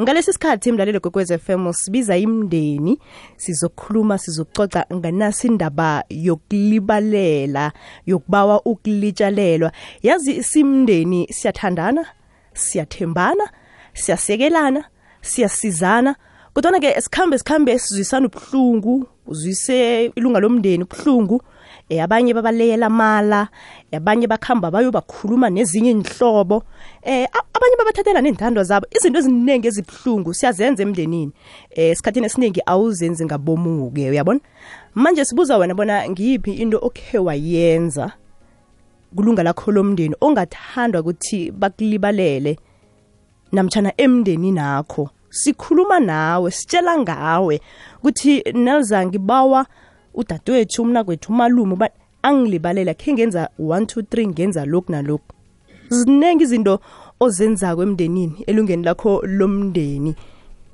ngalesi sikhathi imlalelo gwekwez FM sibiza imndeni sizokhuluma sizoxoxa nganasi indaba yokulibalela yokubawa ukulitshalelwa yazi simndeni siyathandana siyathembana siyasekelana siyasizana kodwa ke sikhambe sikhambe sizwisana ubuhlungu uzwise ilunga lomndeni ubuhlungu Eh, abanye babaleyela mala eh, abanye bakuhamba bakhuluma nezinye inhlobo um eh, abanye babathathela ney'ntando zabo izinto eziningi ezibuhlungu siyazenza emndenini um esikhathini esiningi awuzenzi ngabomuke uyabona manje sibuza wena bona ngiyiphi into okhe wayenza kulunga lakho lomndeni ongathandwa ukuthi bakulibalele namtshana emndeni nakho sikhuluma nawe sitshela ngawe ukuthi nelizangibawa udadewethu umnakwethu umalume uba angilibalela khe ngenza one two three ngenza lokhu nalokhu ziningi izinto ozenzako emndenini elungeni lakho lomndeni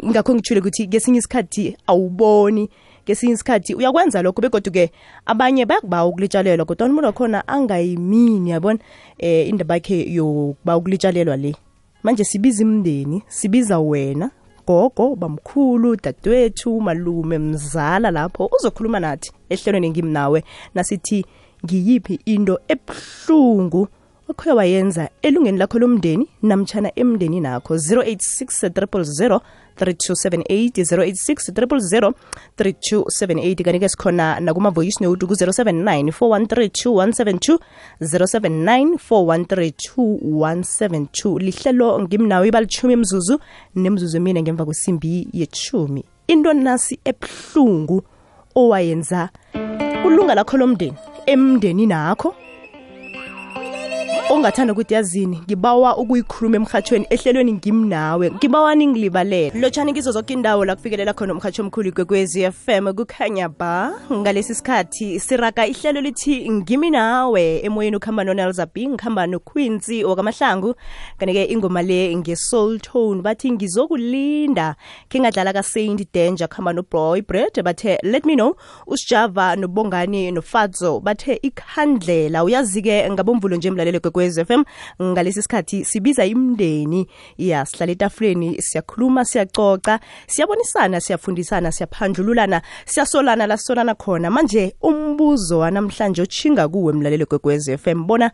ingakho ngithule ukuthi ngesinye isikhathi awuboni ngesinye isikhathi uyakwenza lokho begodwa-ke abanye bayakubawa ukulitshalelwa kodwa umuntu wakhona angayimini yabona um eh, indaba yakhe yokuba ukulitshalelwa le manje sibiza imndeni sibiza wena gogo bamkhulu dadewethu malume mzala lapho uzokhuluma nathi ehlelweni ngimnawe nasithi ngiyiphi into ebuhlungu okhoya wayenza elungeni lakho lomndeni namtshana emndeni nakho 086 000 3278 086 000 3278 kanti-ke sikhona nakuma-voice note ku-079 4132172 172 lihlelo ngimnawo ibalitshumi emzuzu nemzuzu emine ngemva kwesimbi yechumi into nasi ebuhlungu owayenza ulunga lakho lomndeni emndeni nakho ongathanda ukuthi yazini ngibawa ukuyikhuluma emhathweni ehlelweni ngimnawe ngibawa ningilibalele lotshani kizo zonke indawo la kufikelela khona umhathi omkhulu f FM kukhanya ba ngalesi sikhathi siraka ihlelo lithi ngimi nawe emoyeni ukuhamba nonelzabi ngihamba noquincy wakamahlangu kanti ingoma le nge-soul tone bathi ngizokulinda kingadlala ka kasaint danger kuhamba nobroy bread bathe let me know usijava nobongani nofadzo bathe ikhandlela uyazi-ke ngabomvulo nje mlalelo kwekwez f m ngalesi sikhathi sibiza imndeni ya sihlala etafuleni siyakhuluma siyacoca siyabonisana siyafundisana siyaphandlululana siyasolana la sisolana khona manje umbuzo wanamhlanje ochinga kuwe mlalelo kwekwez f m bona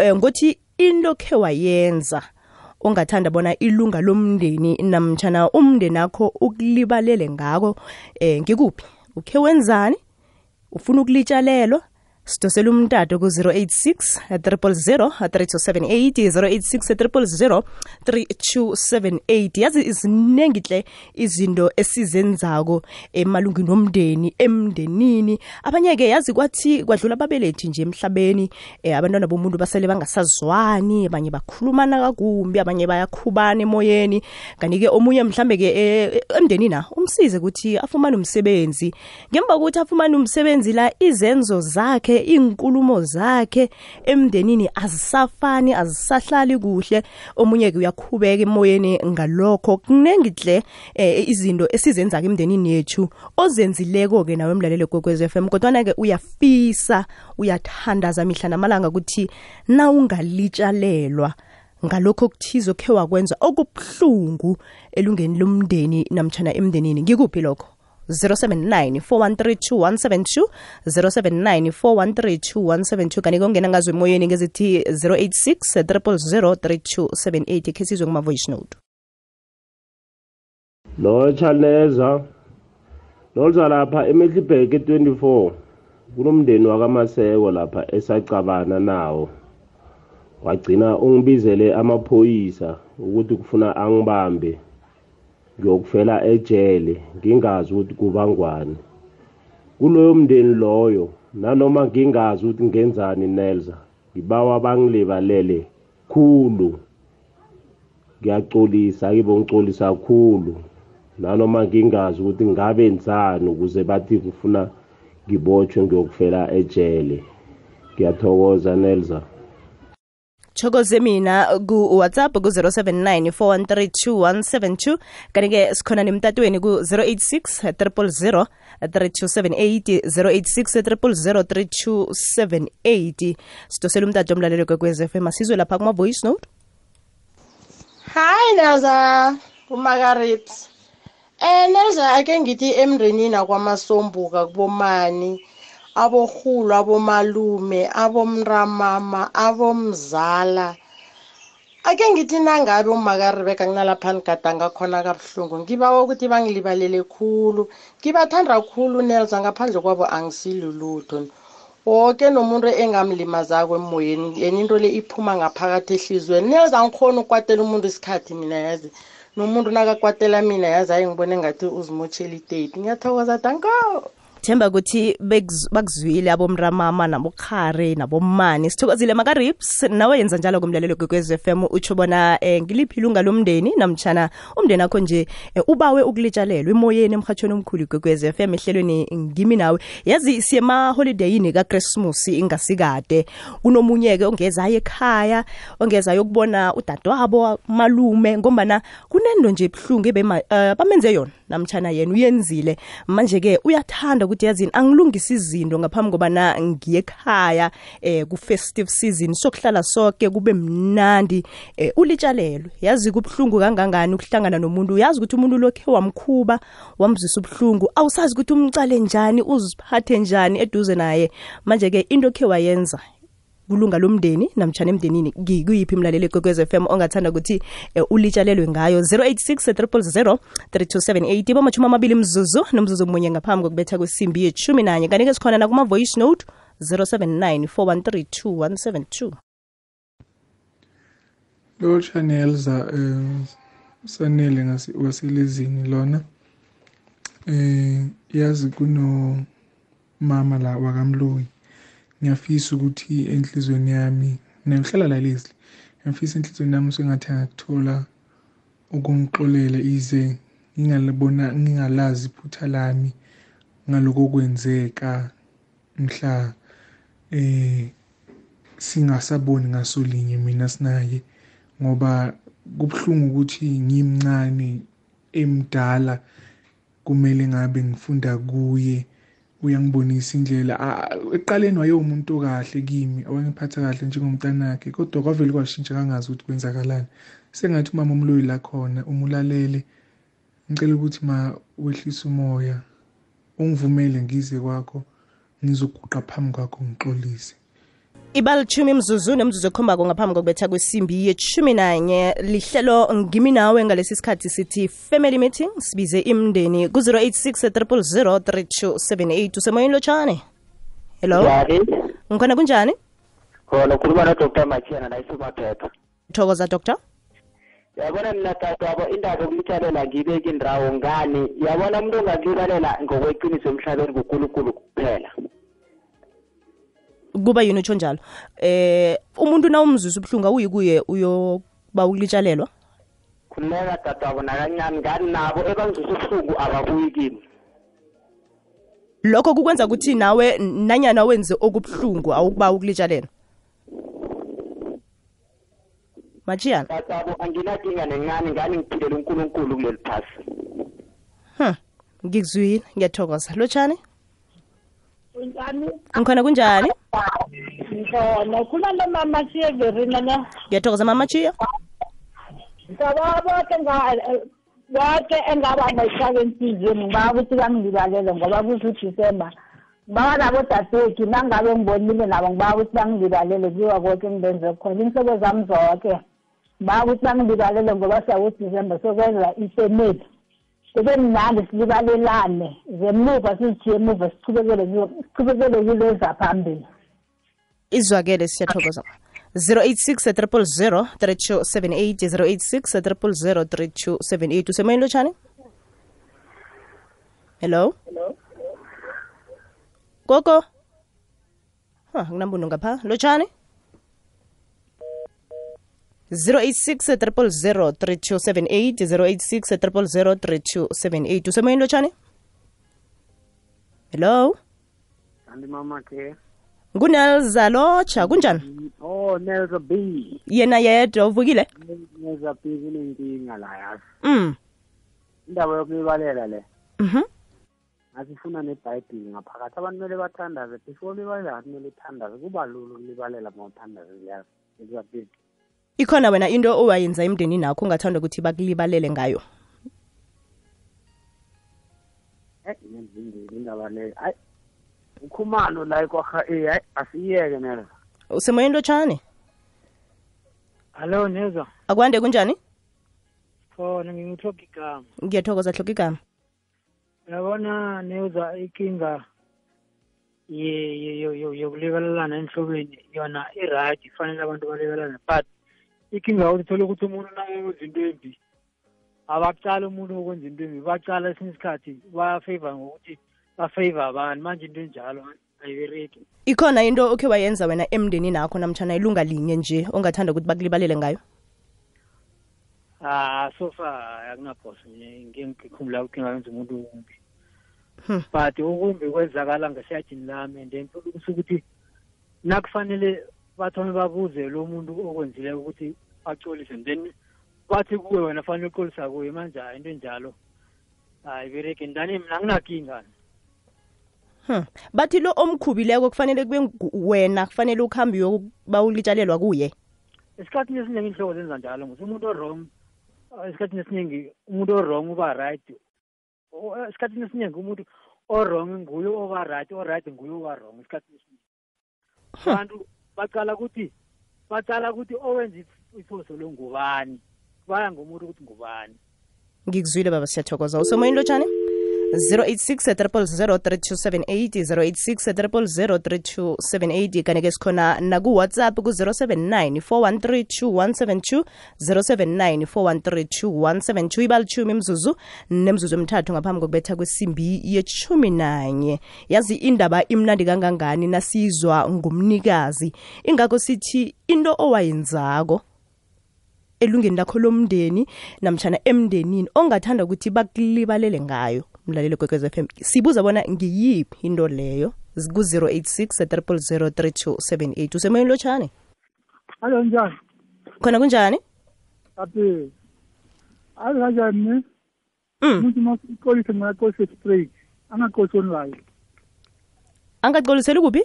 eh, ngothi into khe wayenza ongathanda bona ilunga lomndeni namtshana umndeni akho ukulibalele ngako um ngikuphi ukhe wenzani ufuna ukulitshalelwa sidosela umtato ku-086 300 3278 086 3278 yazi zinengihle izinto esizenzako emalungini omndeni emndenini abanye-ke yazi kwathi kwadlula ababelethi nje emhlabeni um e, abantwana bomuntu basele bangasazwani abanye bakhulumana kakumbi abanye bayakhubana emoyeni kanti-ke omunye mhlambe-ke eh, emndenini na umsize ukuthi afumane umsebenzi ngemva kokuthi afumane umsebenzi la izenzo zakhe yakhe inkulumo zakhe emndenini azisafani azisahlali kuhle omunye ke uyakhubeka emoyeni ngalokho kunengi hle eh, izinto esizenza ke emndenini yethu ozenzileko ke nawe emlalelo kwekwez FM kodwana ke uyafisa uyathandaza mihla namalanga ukuthi na ungalitshalelwa ngalokho okuthize okhe wakwenza okubuhlungu elungeni lomndeni namtshana emndenini ngikuphi lokho 079 4132172 079 4132172 kanti kongena ngazo emoyeni ngezithi 086 300 3278 khe sizwe kuma-voice note lo chaleza nolza lapha emehlibheke 24 kunomndeni wakamaseko lapha esacabana nawo wagcina ungibizele amaphoyisa ukuthi kufuna angibambe ngiyokufela ejele ngingazi ukuthi kubangwane kuloyo mndeni loyo nanoma ngingazi ukuthi ngenzani nelza ngibawa bangilibalele khulu ngiyacolisa kibo ngicolisa khulu nanoma ngingazi ukuthi ngabe nzani ukuze bathi ngifuna ngibotshwe ngiyokufela ejele ngiyathokoza nelza thokoze mina ku-whatsapp ku-079 413 kanti-ke sikhona nemtatweni ku-086 300 3278 086 300 3278 sidosele umtato omlalelo kwekwez f m asizwe lapha kuma-voice note hayi naza umakarips um eh, naza ake ngithi emndenini akwamasombuka kubomani abokhulu, abomalume, abomntamama, abomzala. Akhe ngithi nangabe umakaRebeka kunalapha nigadanga khona kabuhlungu ngibawa ukuthi bangilibalele khulu, ngibathanda khulu Nelson ngaphandle kwabo angisilulutho woke nomuntu engamlimazako emoyeni yena into le iphuma ngaphakathi ehliziyweni niyazi angikhoni ukukwatela umuntu isikhathi mina yazi nomuntu nakakwatela mina yazi hayi ngibone ngathi uzimotshela iteti ngiyathokoza danko themba ukuthi bakuzwile abomramama nabokhare nabomani sithokozile makarips nawe yenza njalo kumlalelo kwekwez f m utsho bona um ngiliphi ilunga lomndeni namtshana umndeni akho nje eh, ubawe ukulitshalelwa emoyeni emhatshweni omkhulu kwekwez f m ehlelweni ngimi nawe yazi siye emaholideyini kakrismus ingasikade kunomunye-ke ongezayo ekhaya ongezayo ukubona udadewabo malume ngombana kunendo nje buhlungu uh, eh, bamenze yona namtshana yena uyenzile manje-ke uyathanda ukuthi yazini angilungise izinto ngaphambi kobana ekhaya eh ku-festive season sokuhlala sonke kube mnandi um ulitshalelwe yazi-ke ubuhlungu kangangani ukuhlangana nomuntu uyazi ukuthi umuntu lokhe wamkhuba wamzwisa ubuhlungu awusazi ukuthi umcale njani uziphathe njani eduze naye manje-ke into okhe wayenza kulunga lomndeni namtshana emndenini kuyiphi imlaleli kwekwez f m ongathanda ukuthi eh, ulitshalelwe ngayo 086 3278 bamashumi amabili mzuzu nomzuzu munye ngaphambi kokubetha kwesimbi yeshumi nanye kanike sikhona nakuma-voice note 079 413 lo chanelza um sanele waselizini lona um yazi kunomama la wakamloyi ngiyafisa ukuthi enhlizweni yami nayo uhlala la Leslie ngiyafisa enhlizweni yami sengathi angakuthola ukungixolela ize ngingalibona ngingalazi iphutha lami ngaloko kwenzeka mhla eh singasaboni ngasolinye mina sinaye ngoba kubuhlungu ukuthi ngimncane emdala kumele ngabe ngifunda kuye uyangibonisa indlela ekuqaleni wayewumuntu kahle kimi owangiphatha kahle njengomntanakhe kodwa kwavele kwashintsha kangazi ukuthi kwenzakalani sengathi umama umloyi la khona umulalele ngicela ukuthi ma wehlise umoya ungivumele ngize kwakho ngizoguqa phambi kwakho ngixolise ibalitshumi mzuzune mzuzu ekhombako ngaphambi kokubetha kwesimbi yeshumi nanye lihlelo ngimi nawe ngalesi sikhathi sithi family meeting sibize imndeni ku-086 000 3278 usemoyeni lotshane hello ngikhona kunjani khona ukhuluma nodr machena la thokoza doctor yabona mina tatwabo indaba yokulihlalela ngibeke indawo ngani yabona umuntu ongalilalela ngokweqiniso emhlabeni kunkulunkulu kuphela kuba yini utsho njalo eh umuntu na umzuzu ubuhlungu awuyikuye kuye uyoba ukulitshalelwa khululeka dadabo nakancane ngani nabo ebanzuza ubuhlungu ababuyi kimi lokho kukwenza ukuthi nawe nanyana wenze okubuhlungu awukuba ukulitshalelwa machiyana dadabo anginakinga nencane ngani ngiphilela unkulunkulu kuleli phasi hm ngikuzwile ngiyathokoza lotshani Kunjani? Ngikhona kunjani? Ngikhona. Khuluma nomama Chiya Verina na. Ngiyathokoza mama Chiya. Ngicabanga ukuthi bonke engaba ne-shaventisini ngibaba ukuthi kami ngibalele ngoba kuthi udisemba ngibaba nabodadethu nangabe ngibonile nabo ngibaba ukuthi bangizibalele kuyiwa konke engibenze khona inhloko zami zonke ngibaba ukuthi bangizibalele ngoba siyakudisemba sokwenza ifemeli besemnandi silibalelane zemuva sizijiye emuva sichubekele zaphambili izwakele siyathokoza 086 triple 0 3278 086 triple 0 3278 usemoyeni lotshani hello koko ha kunambuntu ngapha lotshani 086 000 3278 usemoyeni lotshani hello ngunelza lotsha kunjani oh nelza b yena yedwa uvukile nelza b kunenkinga la yazi mm indaba yokuyibalela le mhm asifuna nebhayibhili ngaphakathi abantu kumele bathandaze before libalela kumele uthandaze kuba lula ukulibalela ma uthandaze liyazi nelza b ikhona wena into owayenza emndeni nakho ungathanda ukuthi bakulibalele ngayo indaba leyo hayi ukhumalo la ikwarha e hayi asiyeke mela usemoyeni lotshane hallo neza akwande kunjani khona ngingutloga igama ngiyathokoza hloga igama uyabona neza ikinga yokulekelelana enhlobeni yona iradi fanele abantu balekelelane but inkinga yokuthi uthole ukuthi umuntu naye wenza into embi abakucala umuntu okwenza into embi bacala esinye isikhathi bayafavor ngokuthi bafavor abantu manje into enjalo ayibereki ikhona into okhe wayenza wena emndenini akho namtshana ilunga linye nje ongathanda ukuthi bakulibalele ngayo ah so far akunaphoso nje ngikhumula ukuthi ngayenza umuntu umbi hmm. but ukumbi kwenzakala ngesiyajini lami and then usukuthi nakufanele bathome babuze lo muntu okwenzileyo ukuthi acolise then bathi kuwe wena fanele uqolisa kuye manje hayi into enjalo hayi bereke ndani mna nginakinga Hmm. bathi lo omkhubileko kufanele kube wena kufanele ukuhambe yokuba ulitshalelwa kuye esikhathini esiningi inhloko zenza njalo ngoba umuntu orong esikhathini esiningi umuntu orong uba right esikhathini esiningi umuntu orong nguye oba right oright nguye oba wrong esikhathini esiningi hm. abantu bacala ukuthi bacala ukuthi owenza isoso lo ngubani baya ngomuntu ukuthi ngubani ngikuzwile baba siyathokoza usemoyini lotshani 086 kanti ke sikhona nakuwhatsapp ku-079 4132172 079 4132172 ibalitshumi imzuzu nemzuzu emthathu ngaphambi kokubetha kwesimbi yeshumi nanye yazi indaba imnandi kangangani nasizwa ngumnikazi ingakho sithi into owayenzako elungeni lakho lomndeni namtshana emndenini ongathanda ukuthi bakulibalele ngayo mlaleli kwekwez f m sibuza bona ngiyiphi into leyo ku-086 triple 0 3278 usemoyeni lotshani alo njani khona kunjani api azi kanjani ne mm. umuntu masikolise ngakakolise straight angakolisi online angacoliseli kuphi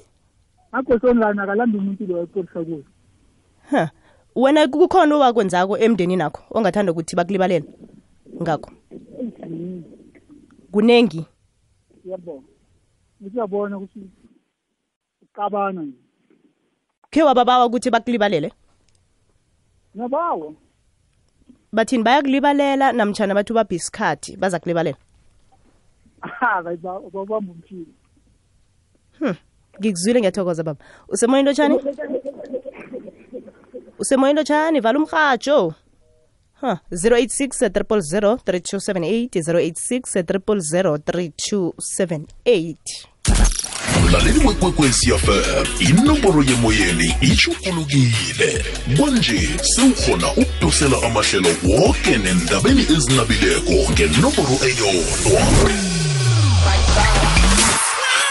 akolise online akalandi umuntu lo ayikolisa kuyo ha wena kukhona owakwenzako emndenini akho ongathanda ukuthi bakulibalele ngakho kunengi yebo usiyabona ukuthi ukabana ke wababawa ukuthi bakulibalele nabawo bathini bayakulibalela namtshana bathi ubaphi isikhathi baza kulibalela babamba umthini hm ngikuzwile ngiyathokoza baba usemoyeni lotshani usemoyeni lotshani vala umrhatsho Huh. 086 000 3278 086 000 3278 mlaleli wekwekwecfm inomboro yemoyeni itshugulukile kwanje sewukhona ukudosela amahlelo woke nendabeni ezinabileko ngenomboro eyodwa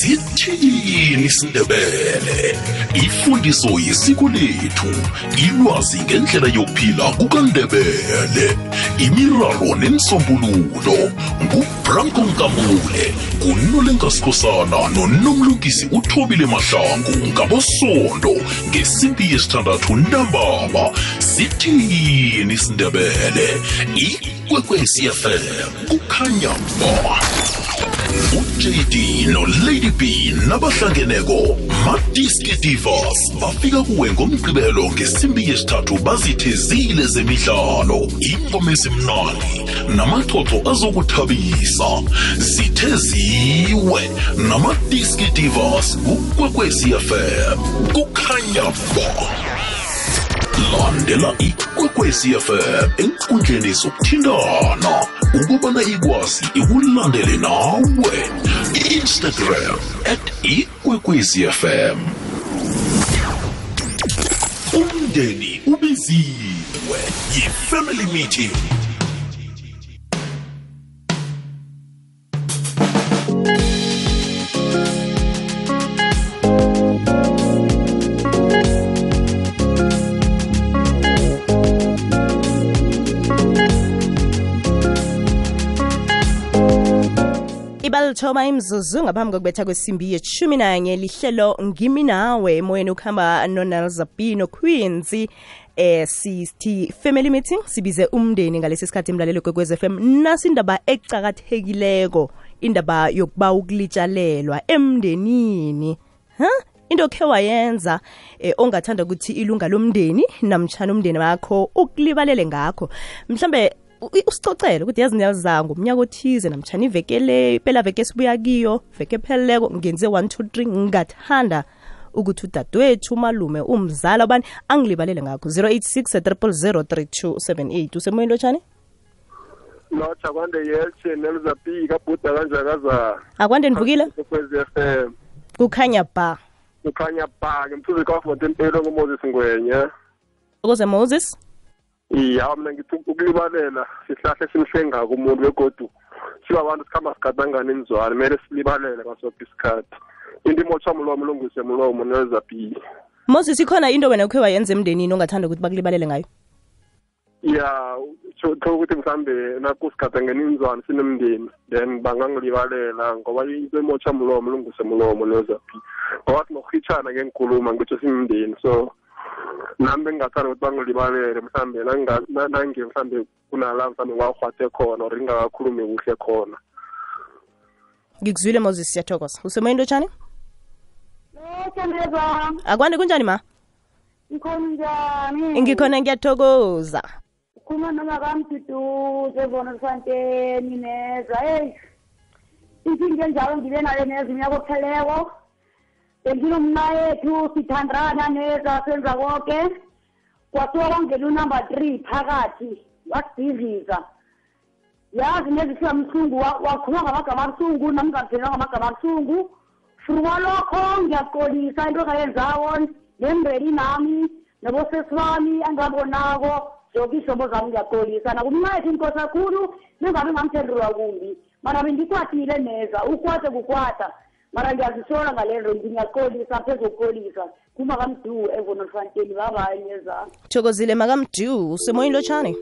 sithini isindebele ifundiso yesiko lethu ilwazi ngendlela yokuphila kukandebele imiraro nemsombululo ngubranko nkambule kunolenkasikhosana nonomlungisi uthobile mahlangu ngabosondo ngesimpi yesithandathu ntambama sithini isindebele ikwekwecfm kukhanya ba ujd nolady b nabahlangeneko madiski divorce bafika kuwe ngomgqibelo ngesimbi yesithathu bazithezile zemidlalo ingoma ezimnandi namaxoxo azokuthabisa zitheziwe namadiski divorce kukwekwecfm kukhanya bo landela ikwekwezi fm enkundleni zokuthintana ukubana ikwazi ikulandele nawe i-instagram at ikwekwezfm umndeni ubiziwe yi-family meeting uthoma imzuzu ngaphambi kokubetha kwesimbi yeshumi nanye lihlelo ngimi nawe emoyeni ukuhamba nonalzabi noquinzi eh sithi family meeting sibize umndeni ngalesi sikhathi imlalelo kwekwez f m nasindaba ecakathekileko indaba yokuba ukulitshalelwa emndenini huh? into okhe wayenza eh, ongathanda ukuthi ilunga lomndeni namtshana umndeni wakho ukulibalele ngakho mhlambe usicocele ukuthi yazi niyazango umnyaka othize namtshana ivekele impela veke sibuya kiyo veke pheleleko ngenze one two three ngingathanda ukuthi udadewethu umalume umzala ubani angilibalele ngakho 086 triple 03278 usemoyeni lotshani lotsha kwande yelche nelizapika bhuda kanjakazana akwande nivukile kukhanya ba kukhanya ba ke mthuzi kawafondempelo ngumoses ngwenya ukuze moses iya mina ngithi ukulibalela sihlahla esimhlengako umuntu begodu sibabantu sikhamba sigadangane emzwane kumele silibalele ngasoke isikhathi into imotshwa mlomo lungise mlomo nezapile moses ikhona into wena ukhe wayenza emndenini ongathanda ukuthi bakulibalele ngayo ya thola ukuthi mhlambe nakusigadangene inzwane sinemndeni then bangangilibalela ngoba into emotsha mlomo lungise mlomo nezapile ngoba sinokurhitshana ngenkulumo ngitsho simndeni so nami bengingathanda ukuthi bangilibalele mhlambe nange mhlambe kunala mhlambe kwakrwathe khona or ingakakhulumi kuhle khona ngikuzwile moses siyathokoza into lotshani akwande kunjani ma ngikhona njani ngikhona ngiyathokoza khuluma noma kamduduze bona lusanteni neza eyi ithi ngenjalo ngibe nayo neza unyaka opheleko bendilumna sithandrana neza senza konke kwasuka kwangena unumber three phakathi wasidiziza yazi nezifika mhlungu wakhuluma ngamagama abuhlungu nami ngaphendula ngamagama abuhlungu futhi kwalokho into engayenzawo nemndeni nami nabosesi bami angabonako zonke ihlobo zami ngiyaxolisa nakumncedi inkosi kakhulu ningabe ngamthendulwa kumbi mana bendikwathile neza ukwate kukwata marandiyazisola ngale nto ndingaxolisa phezu kokolisa kumakamdu evonotlwanteni eh, babanye za thokozile makamdu usemoyini lotshani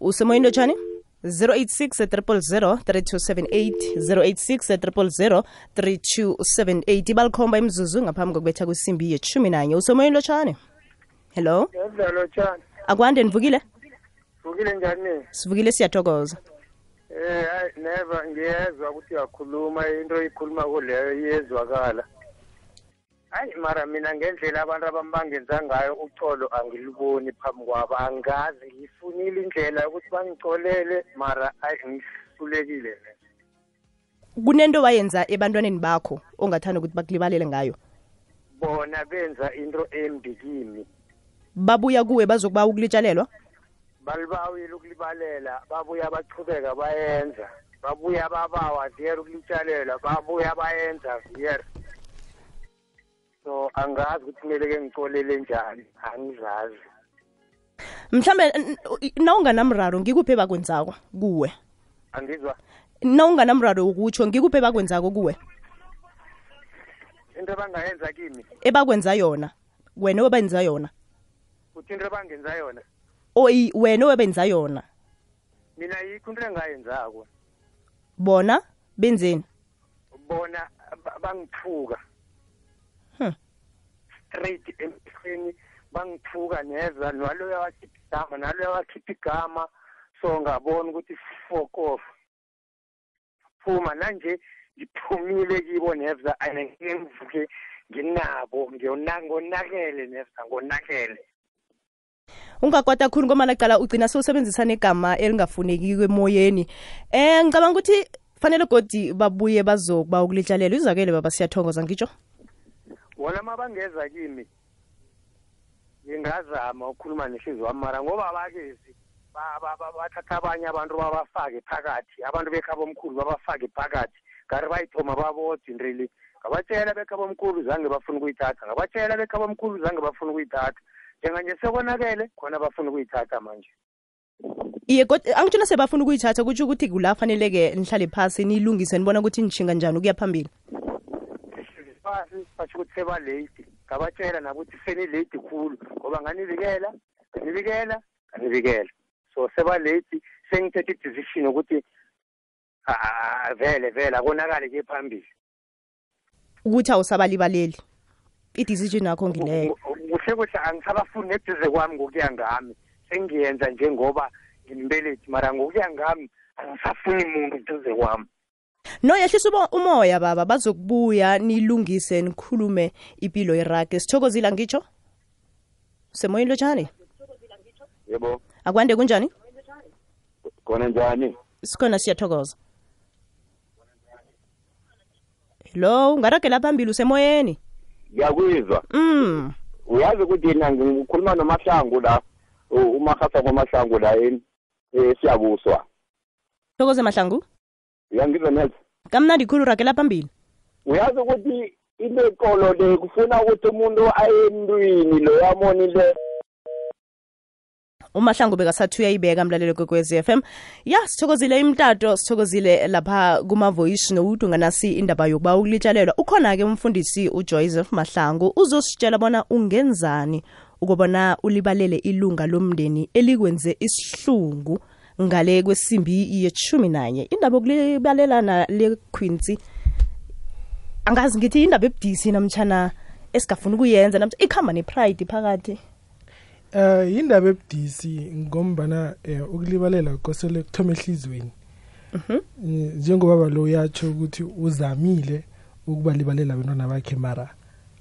usemoyini lotshani 086 3278 086 balikhomba imzuzu ngaphambi kokubetha kwesimbi yeshumi nanye usemoyeni lotshani hello lotshani akwande nivukile vukile njani sivukile siyathokoza Eh hayi never ngiyezwa ukuthi uyakhuluma into oyikhuluma kuleyo iyezwakala. Hayi mara mina ngendlela abantu abami bangenza ngayo ucolo angiliboni phambi kwabo angazi ngifunile indlela yokuthi bangicolele mara hayi ngihlulekile ne. Kunento wayenza ebantwaneni bakho ongathanda ukuthi bakulibalele ngayo. Bona benza into embi kimi. Babuya kuwe bazokuba ukulitshalelwa? balibawile ukulibalela babuya bachubeka bayenza babuya babawa ziyera ukulitshalela babuya bayenza ziyera so angazi ukuthi kumele ke ngicolele njani angizazi mhlambe nawunganamraro ngikuphi bakwenzako kuwe angizwa nawunganamraro ukutsho ngikuphi ebakwenzako kuwe into ebangayenza kimi ebakwenza yona wena obenza yona uthi into ebangenza yona oyi wena obenza yona mina yikho into engayenzako bona benzeni bona bangithuka hmm. straight emhlweni bangithuka neza naloyo wakhipha igama naloyo wakhipha igama so ngabona ukuthi fuck off phuma manje ngiphumile kibo nevza ane ngivuke nginabo ngiyonangonakele nevza ngonakele ungakwata khulu ngomana qala ugcina sewusebenzisa negama elingafunekiwe emoyeni um ngicabanga ukuthi fanele godi babuye bazokuba ukulitlalela izakele baba siyathongoza ngitsho wona uma bangeza kimi ngingazama ukukhuluma nehlizi wami mara ngoba abakezi bathatha abanye abantu babafake phakathi abantu bekhabomkhulu babafake phakathi ngari bayithoma babodwa intreli ngabatshela bekhabomkhulu zange bafuna ukuyithatha ngabatshela bekhabomkhulu zange bafuna ukuyithatha njenganje sekonakele khona bafuna ukuyithatha manje iye kodwa angitshela sebafuna ukuyithatha kutsho ukuthi kula fanele-ke nihlale phasi niyilungise nibona ukuthi nishinga njani ukuya phambili phasi basho ukuthi sebalate ngabatshela nabo ukuthi senilate khulu ngoba nganibikela nganibikela nganibikela so sebalate sengithethe i-decision ukuthi vele vele akonakale ke phambili ukuthi awusabalibaleli i-decision yakho ngileyo kuhle kuhle angisabafuni neduze kwami ngokuya ngami sengiyenza njengoba ngimbelethi mara ngokuya ngami angisafuni muntu duze kwami no yehlisa umoya baba bazokubuya nilungise nikhulume impilo yerage sithokozile ngitsho semoyeni lotshani yebo akwande kunjani kona njani sikhona siyathokoza hello ungaragela phambili usemoyeni ngiyakwizwa mm uyazi ukuthi yena ngikhuluma nomahlangu la umahasa kwamahlangu la esiyabuswa eh, thokoze mahlangu uyangizwa neza kamnandi khulu ragela phambili uyazi ukuthi into ekolo le kufuna ukuthi umuntu aye emntwini loyamoni le umahlango bekasathi uyayibeka mlalelo kwekwez f m ya sithokozile imtato sithokozile lapha kumavoyishi nowudu nganasi indaba yokuba ukulitshalelwa ukhona-ke umfundisi ujoseph mahlangu uzositshela bona ungenzani ukubona ulibalele ilunga lomndeni elikwenze isihlungu ngale kwesimbi yeshumi nanye indaba yokulibalelana lequinci angazi ngithi indaba ebudisi namtshana esingafuni ukuyenza namtshana ikhamba nepride phakathi eh indaba ebudisi ngombana eh, ukulibalela kosele kuthoma ehlizweni mhm. njengobaba lo uyatsho ukuthi uzamile ukubalibalela abantwana bakhe mara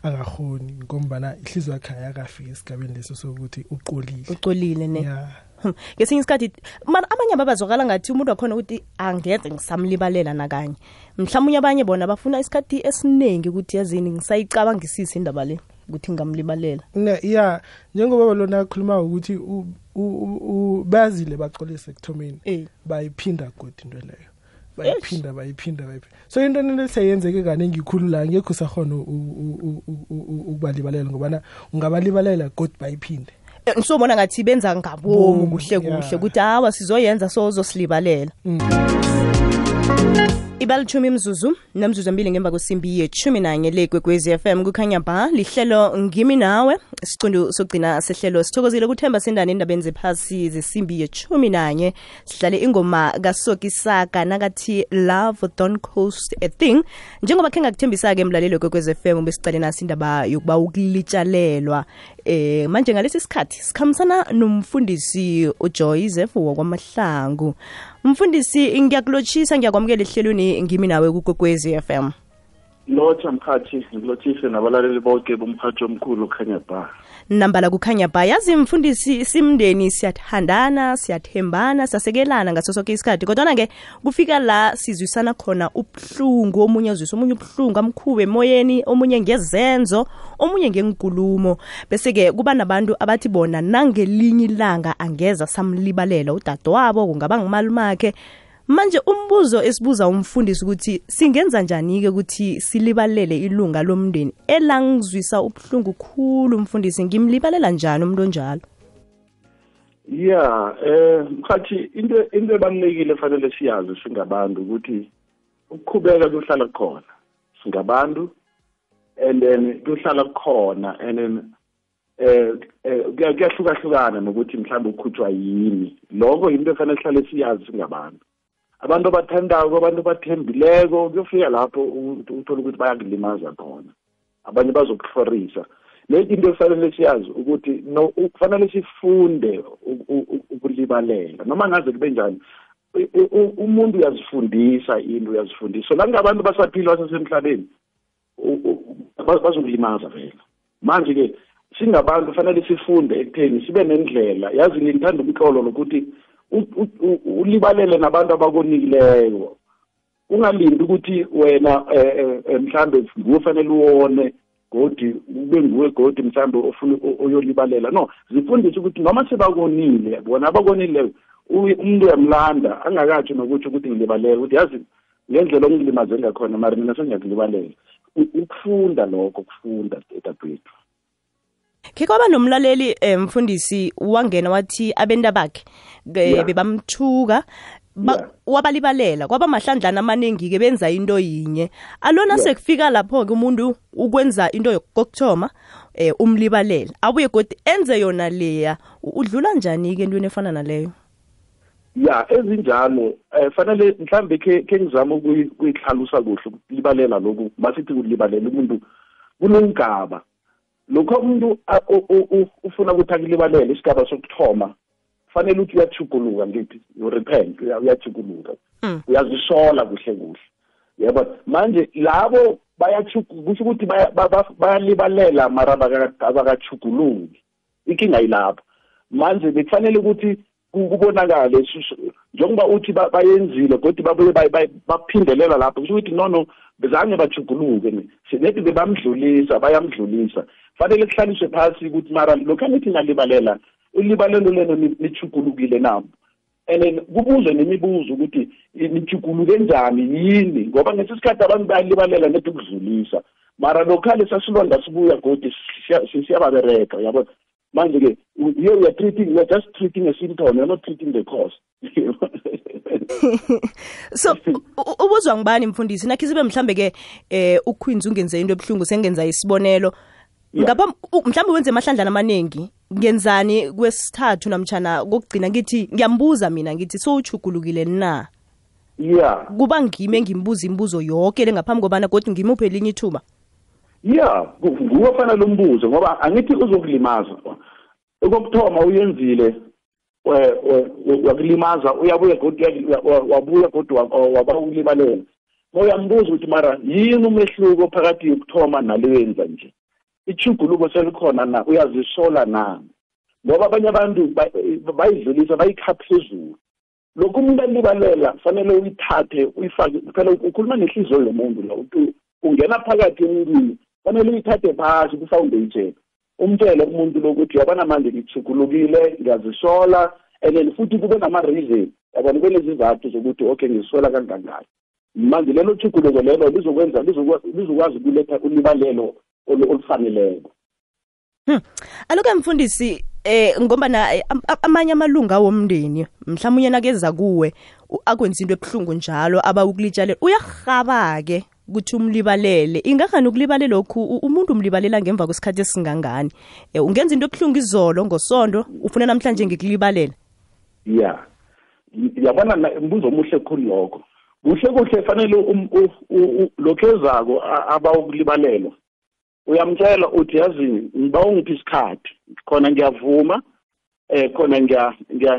akahoni ngombana ihliziyo yakhe ayakafika esigabeni leso sokuthi uqolile uqolile ne yeah. Hm. ngesinye isikhathi mara abanye ababazwakala ngathi umuntu wakhona ukuthi angeze ngisamlibalela nakanye mhlawumbe abanye bona bafuna isikhathi esiningi ukuthi yazini ngisayicabangisise indaba le ukuthi ngamlibalela ne ya njengoba lona akhuluma ukuthi bazile bacolise ekuthomeni eh. bayiphinda godi into leyo bayiphinda bayiphinda bayiphinda so into nto seyenzeke kaningi ikhulu la ngekho usahona ukubalibalela ngobana ungabalibalela godi bayiphinde eh, ngisobona ngathi benza ngabomu kuhle kuhle ukuthi hawa sizoyenza sozosilibalela mm. ibalitshumi mzuzu namzuzu mbili ngemva kwesimbi yetshumi nanye le f fm kukhanya ba lihlelo ngimi nawe siqundu sokugcina sehlelo sithokozile ukuthemba sendane endabeni zephasi zesimbi yetshumi nanye sihlale ingoma kasokisaka nakathi love don coast a thing njengoba khe ngakuthembisa-ke mlalelo kwekwezi fm besicale naso indaba yokuba ukulitshalelwa eh manje ngalesi sikhathi sikhamisana nomfundisi uJoy Zef wakwamahlangu umfundisi ngiyakulochisa ngiyakwamukela ehlelweni ngimi nawe kuGwekwezi FM Lotha mkhathi ngilotshise nabalaleli bonke bomkhathi omkhulu khanya bha nambala kukhanya ba yazi mfundisi simndeni siyathandana siyathembana siyasekelana ngaso sonke isikhathi kodwana-ke kufika la sizwisana khona ubuhlungu omunye azwisa omunye ubuhlungu amkhube emoyeni omunye ngezenzo omunye ngenkulumo bese-ke kuba nabantu abathi bona nangelinye ilanga angeza samlibalela udadewabo kungaba ngumalumakhe manje umbuzo esibuza umfundisi ukuthi singenza njani ke ukuthi silibalele ilunga lomndeni elangizwisa ubuhlungu khulu umfundisi ngimlibalela njani umuntu onjalo ya eh mkhathi into into ebalulekile fanele siyazi singabantu ukuthi ukukhubeka kuhlala khona singabantu and then kuhlala khona and then eh, eh kuyahlukahlukana nokuthi mhlawumbe ukhutshwa yini lokho into efanele sihlale siyazi singabantu abantu abathandako abantu abathembileko kuyofika lapho uthole ukuthi bayakulimaza khona abanye bazokuhlorisa le into kufanele siyazi ukuthi no kufanele sifunde ukulibalela noma ngaze kube njani umuntu uyazifundisa into uyazifundisa so la abantu basaphila basasemhlabeni bazokulimaza vela manje-ke singabantu fanele sifunde ekutheni sibe nendlela yazi ngithanda umhlolo lokuthi ulibalele nabantu abakonikileyo ungalindi ukuthi wena eh, eh, mhlambe kufanele uwone godi ube nguwe godi mhlambe ofuna oyolibalela no zifundise ukuthi noma sebakonile bona abakonileyo umuntu uyamlanda angakathi nokuthi ukuthi ngilibalela ukuthi yazi ngendlela ongilimaze ngakhona mari mina sengiyakulibalela ukufunda lokho kufunda edadwethu khe kwaba nomlaleli umfundisi eh, wangena wathi abenda bakhe bebamthuka wabalibalela kwaba mahlandlana amaningi-ke benza into yinye alona sekufika lapho-ke umuntu ukwenza into kokuthoma um eh, umlibalela abuye godi enze yona leya udlula njani-ke entweni efana naleyo ya ezinjalo um fanele mhlambe khe ngizame ukuyihlalusa kuhle ukulibalela loku masithi kulibalela umuntu kunengaba lokho umuntu ufuna ukuthi akulibalele isigaba sokuthoma fanele ukuthi uyachuguluka ngithi you repent uyachuguluka hmm. uyazisola kuhle kuhle yebo manje labo kusho ukuthi bayalibalela mara abakachuguluki inkinga yilapho manje bekufanele ukuthi kubonakale njengoba uthi bayenzile kodwa babuye baphindelela lapho kusho ukuthi nono bezange bajuguluke sinethi bebamdlulisa bayamdlulisa fanele kuhlaliswe phasi ukuthi mara lokhu anithi nalibalela ulibalelo leno lijugulukile nabo and kubuzwe nemibuzo ukuthi nijuguluke njani yini ngoba ngesi sikhathi abantu bayalibalela nethi ukudlulisa mara lokhale sasilonda sibuya godi siyababereka uyabona manje-ke here weare treating weare just treating a symptom you're not treating the cause so ubuzwa ngibani mfundisi nakhe sibe mhlambe ke eh uqueens ungenze into ebuhlungu sengenza isibonelo ngapha mhlambe wenze amahlandla amaningi ngenzani kwesithathu namtjana kokugcina ngithi ngiyambuza mina ngithi sowuchugulukile na yeah kuba ngime ngimbuza imibuzo yonke lengaphambi kobana kodwa ngimuphe elinye ithuba yeah nguwafana lo mbuzo ngoba angithi uzokulimaza okokuthoma uyenzile wakulimaza uyabuye godi wabuya godi waba ulimalela ma uyambuza ukuthi mara yini umehluko phakathi yokuthoma naleyenza nje ichuguluko selikhona na uyazisola na ngoba abanye abantu bayidlulisa bayikha phezulu lokhu umuntu alibalela kufanele uyithathe uyifake phela ukhuluma nehliziyo yomuntu la ungena phakathi emntwini kufanele uyithathe phasi kufawundeyijela umtshele umuntu lokuthi yabona manje ngithukulukile ngiyazisola and then futhi kube nama-reason yabona kube nezizathu zokuthi okay ngizisola kangangani manje lelo thuguluko lelo lizokwenza lizokwazi ukuletha ulibalelo olufaneleko hmm. aloke mfundisi eh ngombana eh, amanye amalunga womndeni mhlawumnye nakeza kuwe akwenza into ebuhlungu njalo aba ukulitshalela uyarhaba-ke kuthi umlibalele ingangani ukulibale lokhu umuntu umlibalela ngemva kwesikhathi esingangani e, ungenza into ebuhlungu izolo ngosondo ufuna namhlanje ngikulibalela ya yabona mbuzo omuhle khulu lokho kuhle kuhle fanele um-, lokho ezako abawukulibalelwa uyamtshela uthi yazi ngiba ungiphi isikhathi khona ngiyavuma eh khona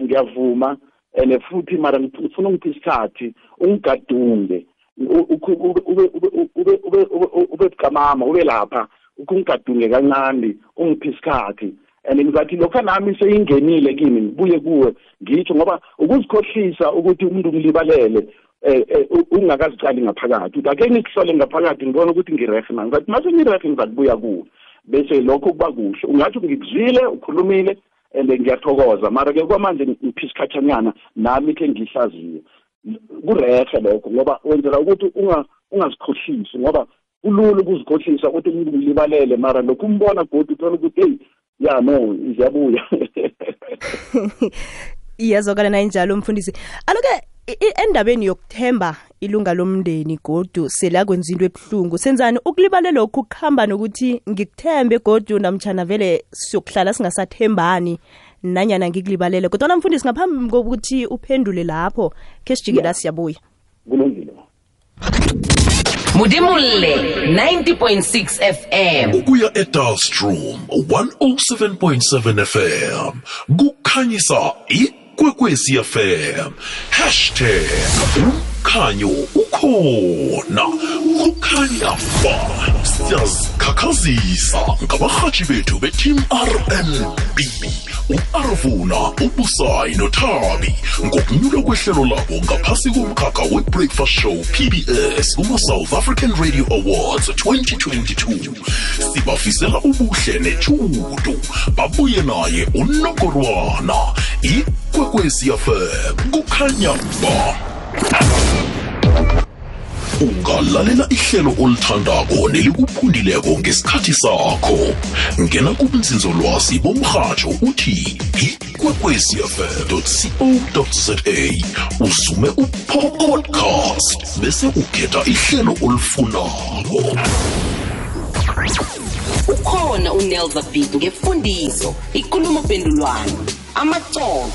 ngiyavuma and futhi mara ngifuna ungiphi isikhathi ungigadunge ube ube ube ube kamama ube lapha ukungigadunge kancane ungiphi isikhathi and ngizathi lokho nami seyingenile kimi ngibuye kuwe ngitsho ngoba ukuzikhohlisa ukuthi umuntu ngilibalele eh, eh, ungakazicali ngaphakathi uthi ake ngikuhlole ngaphakathi ngibone ukuthi ngirefe na ngizathi mase ngirefe ngizakubuya kuwe bese lokho kuba kuhle ungathi ngikuzile ukhulumile and ngiyathokoza mara ke kwamanje ngiphi isikhatshanyana nami khe ngihlaziye kurehe lokho ngoba wenzela ukuthi ungazikhohlisi ngoba kulula ukuzikhohlisa ukuthi umuntu ulibalele mara lokhu umbona godi uthola ukuthi eyi ya no ziyabuya iyazwakala nayinjalo mfundisi aloke endabeni yokuthemba ilunga lomndeni godu sela kwenza into ebuhlungu senzani ukulibale lokhu kuhamba nokuthi ngikuthembe godu namtshana vele siyokuhlala singasathembani nanyana ngikulibalele kodwana mfundisi ngaphambi kokuthi uphendule lapho khe sijikela siyabuya kulungile mudimulle 90.6 fm ukuya edalstrom 107.7 fm kukhanyisa ikwekwezi fm hashtag umkhanyo ukhona kukhanya ba siyazikhakhazisa ngabarhatshi bethu beteam rmb uarvuna ubusayi nothabi ngokunyula kwehlelo labo ngaphasi komkhakha we-breakfast show pbs kuma-south african radio awards 2022 sibafisela ubuhle netshudu babuye naye unokorwana ikwekwesiafem kukhanya ba ungalalela ihlelo olithandako nelikuphundileko ngesikhathi sakho ngena kubunzinzolwazi bomrhatsho uthi ikwekwecfm co za uzume upodcast bese ukhetha ihlelo olifunako ukhona unelva big ngefundiso ikulumo pendulwano amacoco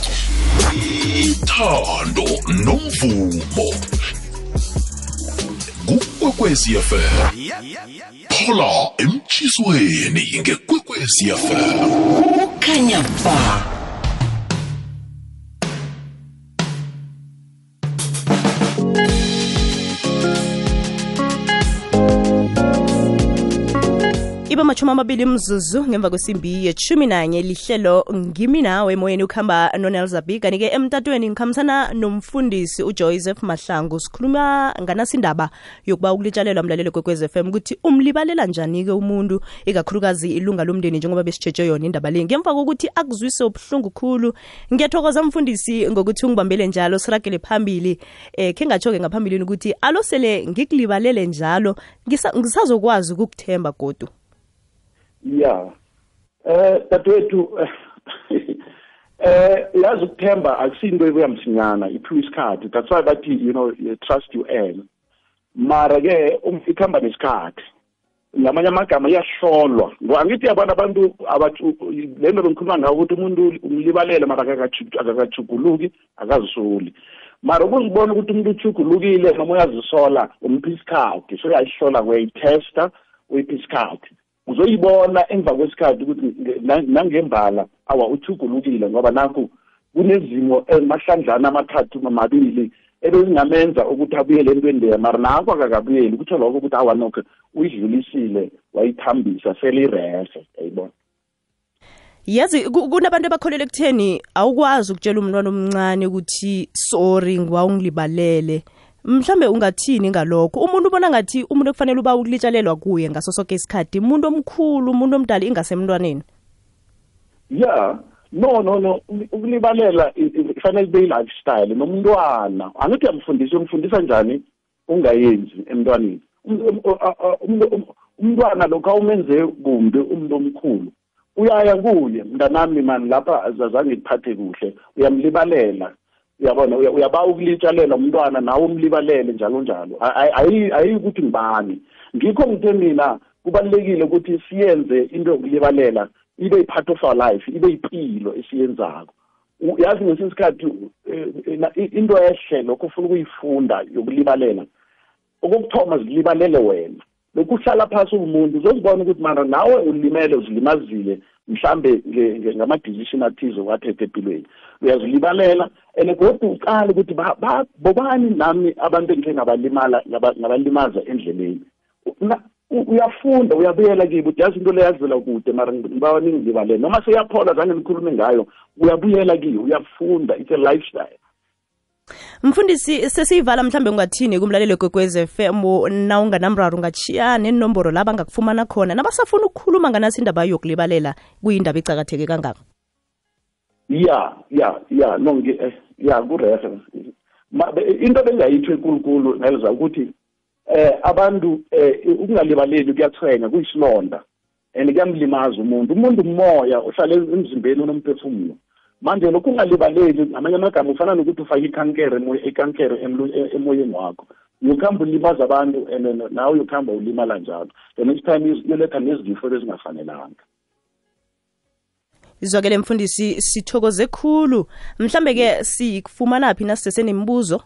ithando nomvumo kukwekwezi fm phola emtshisweni ngekwekwezi fm kukhanya ba iba amachumi amabili mzuzu ngemva kwesimbi yeshumi nanye lihlelo ngimi nawe emoyeni ukuhamba nonelzabhi kanti-ke emtatweni ngikhambisana nomfundisi ujoseph mahlangu sikhuluma nganasindaba yokuba ukulitshalelwa mlalelo kwekwez f m ukuthi umlibalela njani-ke umuntu ikakhulukazi ilunga lomndeni njengoba besitsheje yona indaba le ngemva kokuthi akuzwise ubuhlungu khulu ngiyathokoza mfundisi ngokuthi ungibambele njalo siragele phambili um khe ngatsho-ke ngaphambilini ukuthi alosele ngikulibalele njalo ngisazokwazi ukukuthemba godu ya eh dadwethu eh, eh yazi ukuthemba akusinto ebuya msinyana iphiwa isikhathi that's why bathi you know trust you earn mara ke um, ikhamba nesikhathi ngamanye amagama iyahlolwa angithi abantu abantu le nto bengikhuluma ngawo ukuthi umuntu umlibalele mara akakajuguluki akazisoli mara ukuzibona ukuthi umuntu ujugulukile noma uyazisola umphi isikhathi so uyayihlola uyayithesta uyiphi isikhathi uzoyibona emva kwesikhathi ukuthi nangembala awa uthugulukile ngoba nakho kunezimo emahlandlana amathathu mamabili ebezingamenza ukuthi abuyele entweni leya mara nakho akakabuyeli kutho lokho ukuthi awanokho uyidlulisile wayithambisa selirese yayibona yazi kunabantu abakholele ekutheni awukwazi ukutshela umntwana omncane ukuthi sorry ngwa ungilibalele mhlambe ungathini ngalokho umuntu ubona ngathi umuntu ekufanele uba ukulitshalelwa kuye ngaso sonke isikhathi umuntu omkhulu umuntu omdala ingasemntwaneni ya no no no ukulibalela ifanele kube i-lifestyle nomntwana angithi uyamfundisa umfundisa njani ungayenzi emntwaneni um, um, um, uh, uh, umntwana lokho awumenze kumbi umuntu omkhulu uyaya kuye mntanami mani lapha azazange ngiphathe kuhle uyamlibalela uyabona uyaba ukulitshalela umntwana nawe umlibalele njalo njalo ayiyukuthi ngibani ngikho ngithe mina kubalulekile ukuthi siyenze into yokulibalela ibe yi-part of our life ibe yimpilo esiyenzako yazi ngesinye isikhathi eh, eh, into ehle lokho ufuna ukuyifunda yokulibalela okokuthoma zilibalele wena bekuhlala phansi umuntu uzozibona ukuthi mara nawe ulimele uzilimazile mhlambe ngama-decision athize wathetha empilweni uyazilibalela and kodwa uqale ukuthi bobani nami abantu engikengabalimala ngabalimaza endleleni uyafunda uyabuyela kibo uthi yazi into leyo yazela kude mara ngibawa ningilibalele noma seyaphola zange nikhulume ngayo uyabuyela kiyo uyafunda it's a lifestyle mfundisi sesiyivala mhlambe ungathini kumlaleli wegwekwez f m nawunganamraro ungatshiya nenomboro laba ngakufumana khona nabasafuna ukukhuluma nganaso indaba yokulibalela kuyindaba ecakatheke kangaka ya ya ya no eh, ya kurehe into bengayitho enkulunkulu nelza ukuthi eh abantu eh ukungalibaleli kuyathwenya kuyisilonda and kuyamlimaza umuntu umuntu umoya uhlale emzimbeni unomphefumulo manje lokhu ungalibaleli ngamanye amagama ufana nokuthi ufake ikankere ikankere e-, emoyeni wakho yokuhamba ulimaza abantu and nawe yokuhamba ulimala njalo the next time yoletha nezifo ezingafanelanga izwakele mfundisi sithokoze khulu mhlambe-ke sikufumanaphi nasisesenemibuzo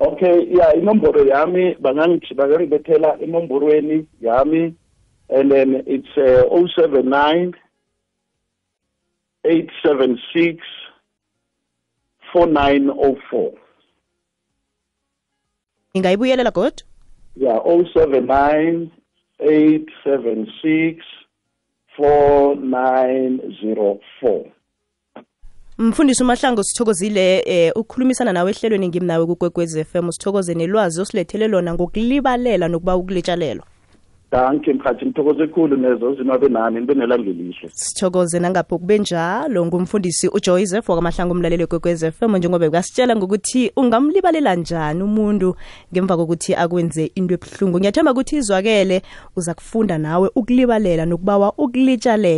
okay ya inomboro yami bangangibethela enomborweni yami and then it's uh, 079 876 4904 Ingayibuyelela god yeah 0798764904 mfundisi umahlango sithokozile eh ukukhulumisana nawe ehlelweni ngimnawe kugwegwez f m sithokoze nelwazi osilethele lona ngokulibalela nokuba ukulitshalelwa danke mkhathi ngithokoze ekhulu nezo zinwabe nami nibe nelangelihle sithokoze nangapho kube njalo ngumfundisi ujoyzef wakwamahlango umlaleli kwekwez f m njengoba bekasitshela ngokuthi ungamlibalela njani umuntu ngemva kokuthi akwenze into ebuhlungu ngiyathemba ukuthi izwakele uza kufunda nawe ukulibalela nokubawa ukulitshalelwa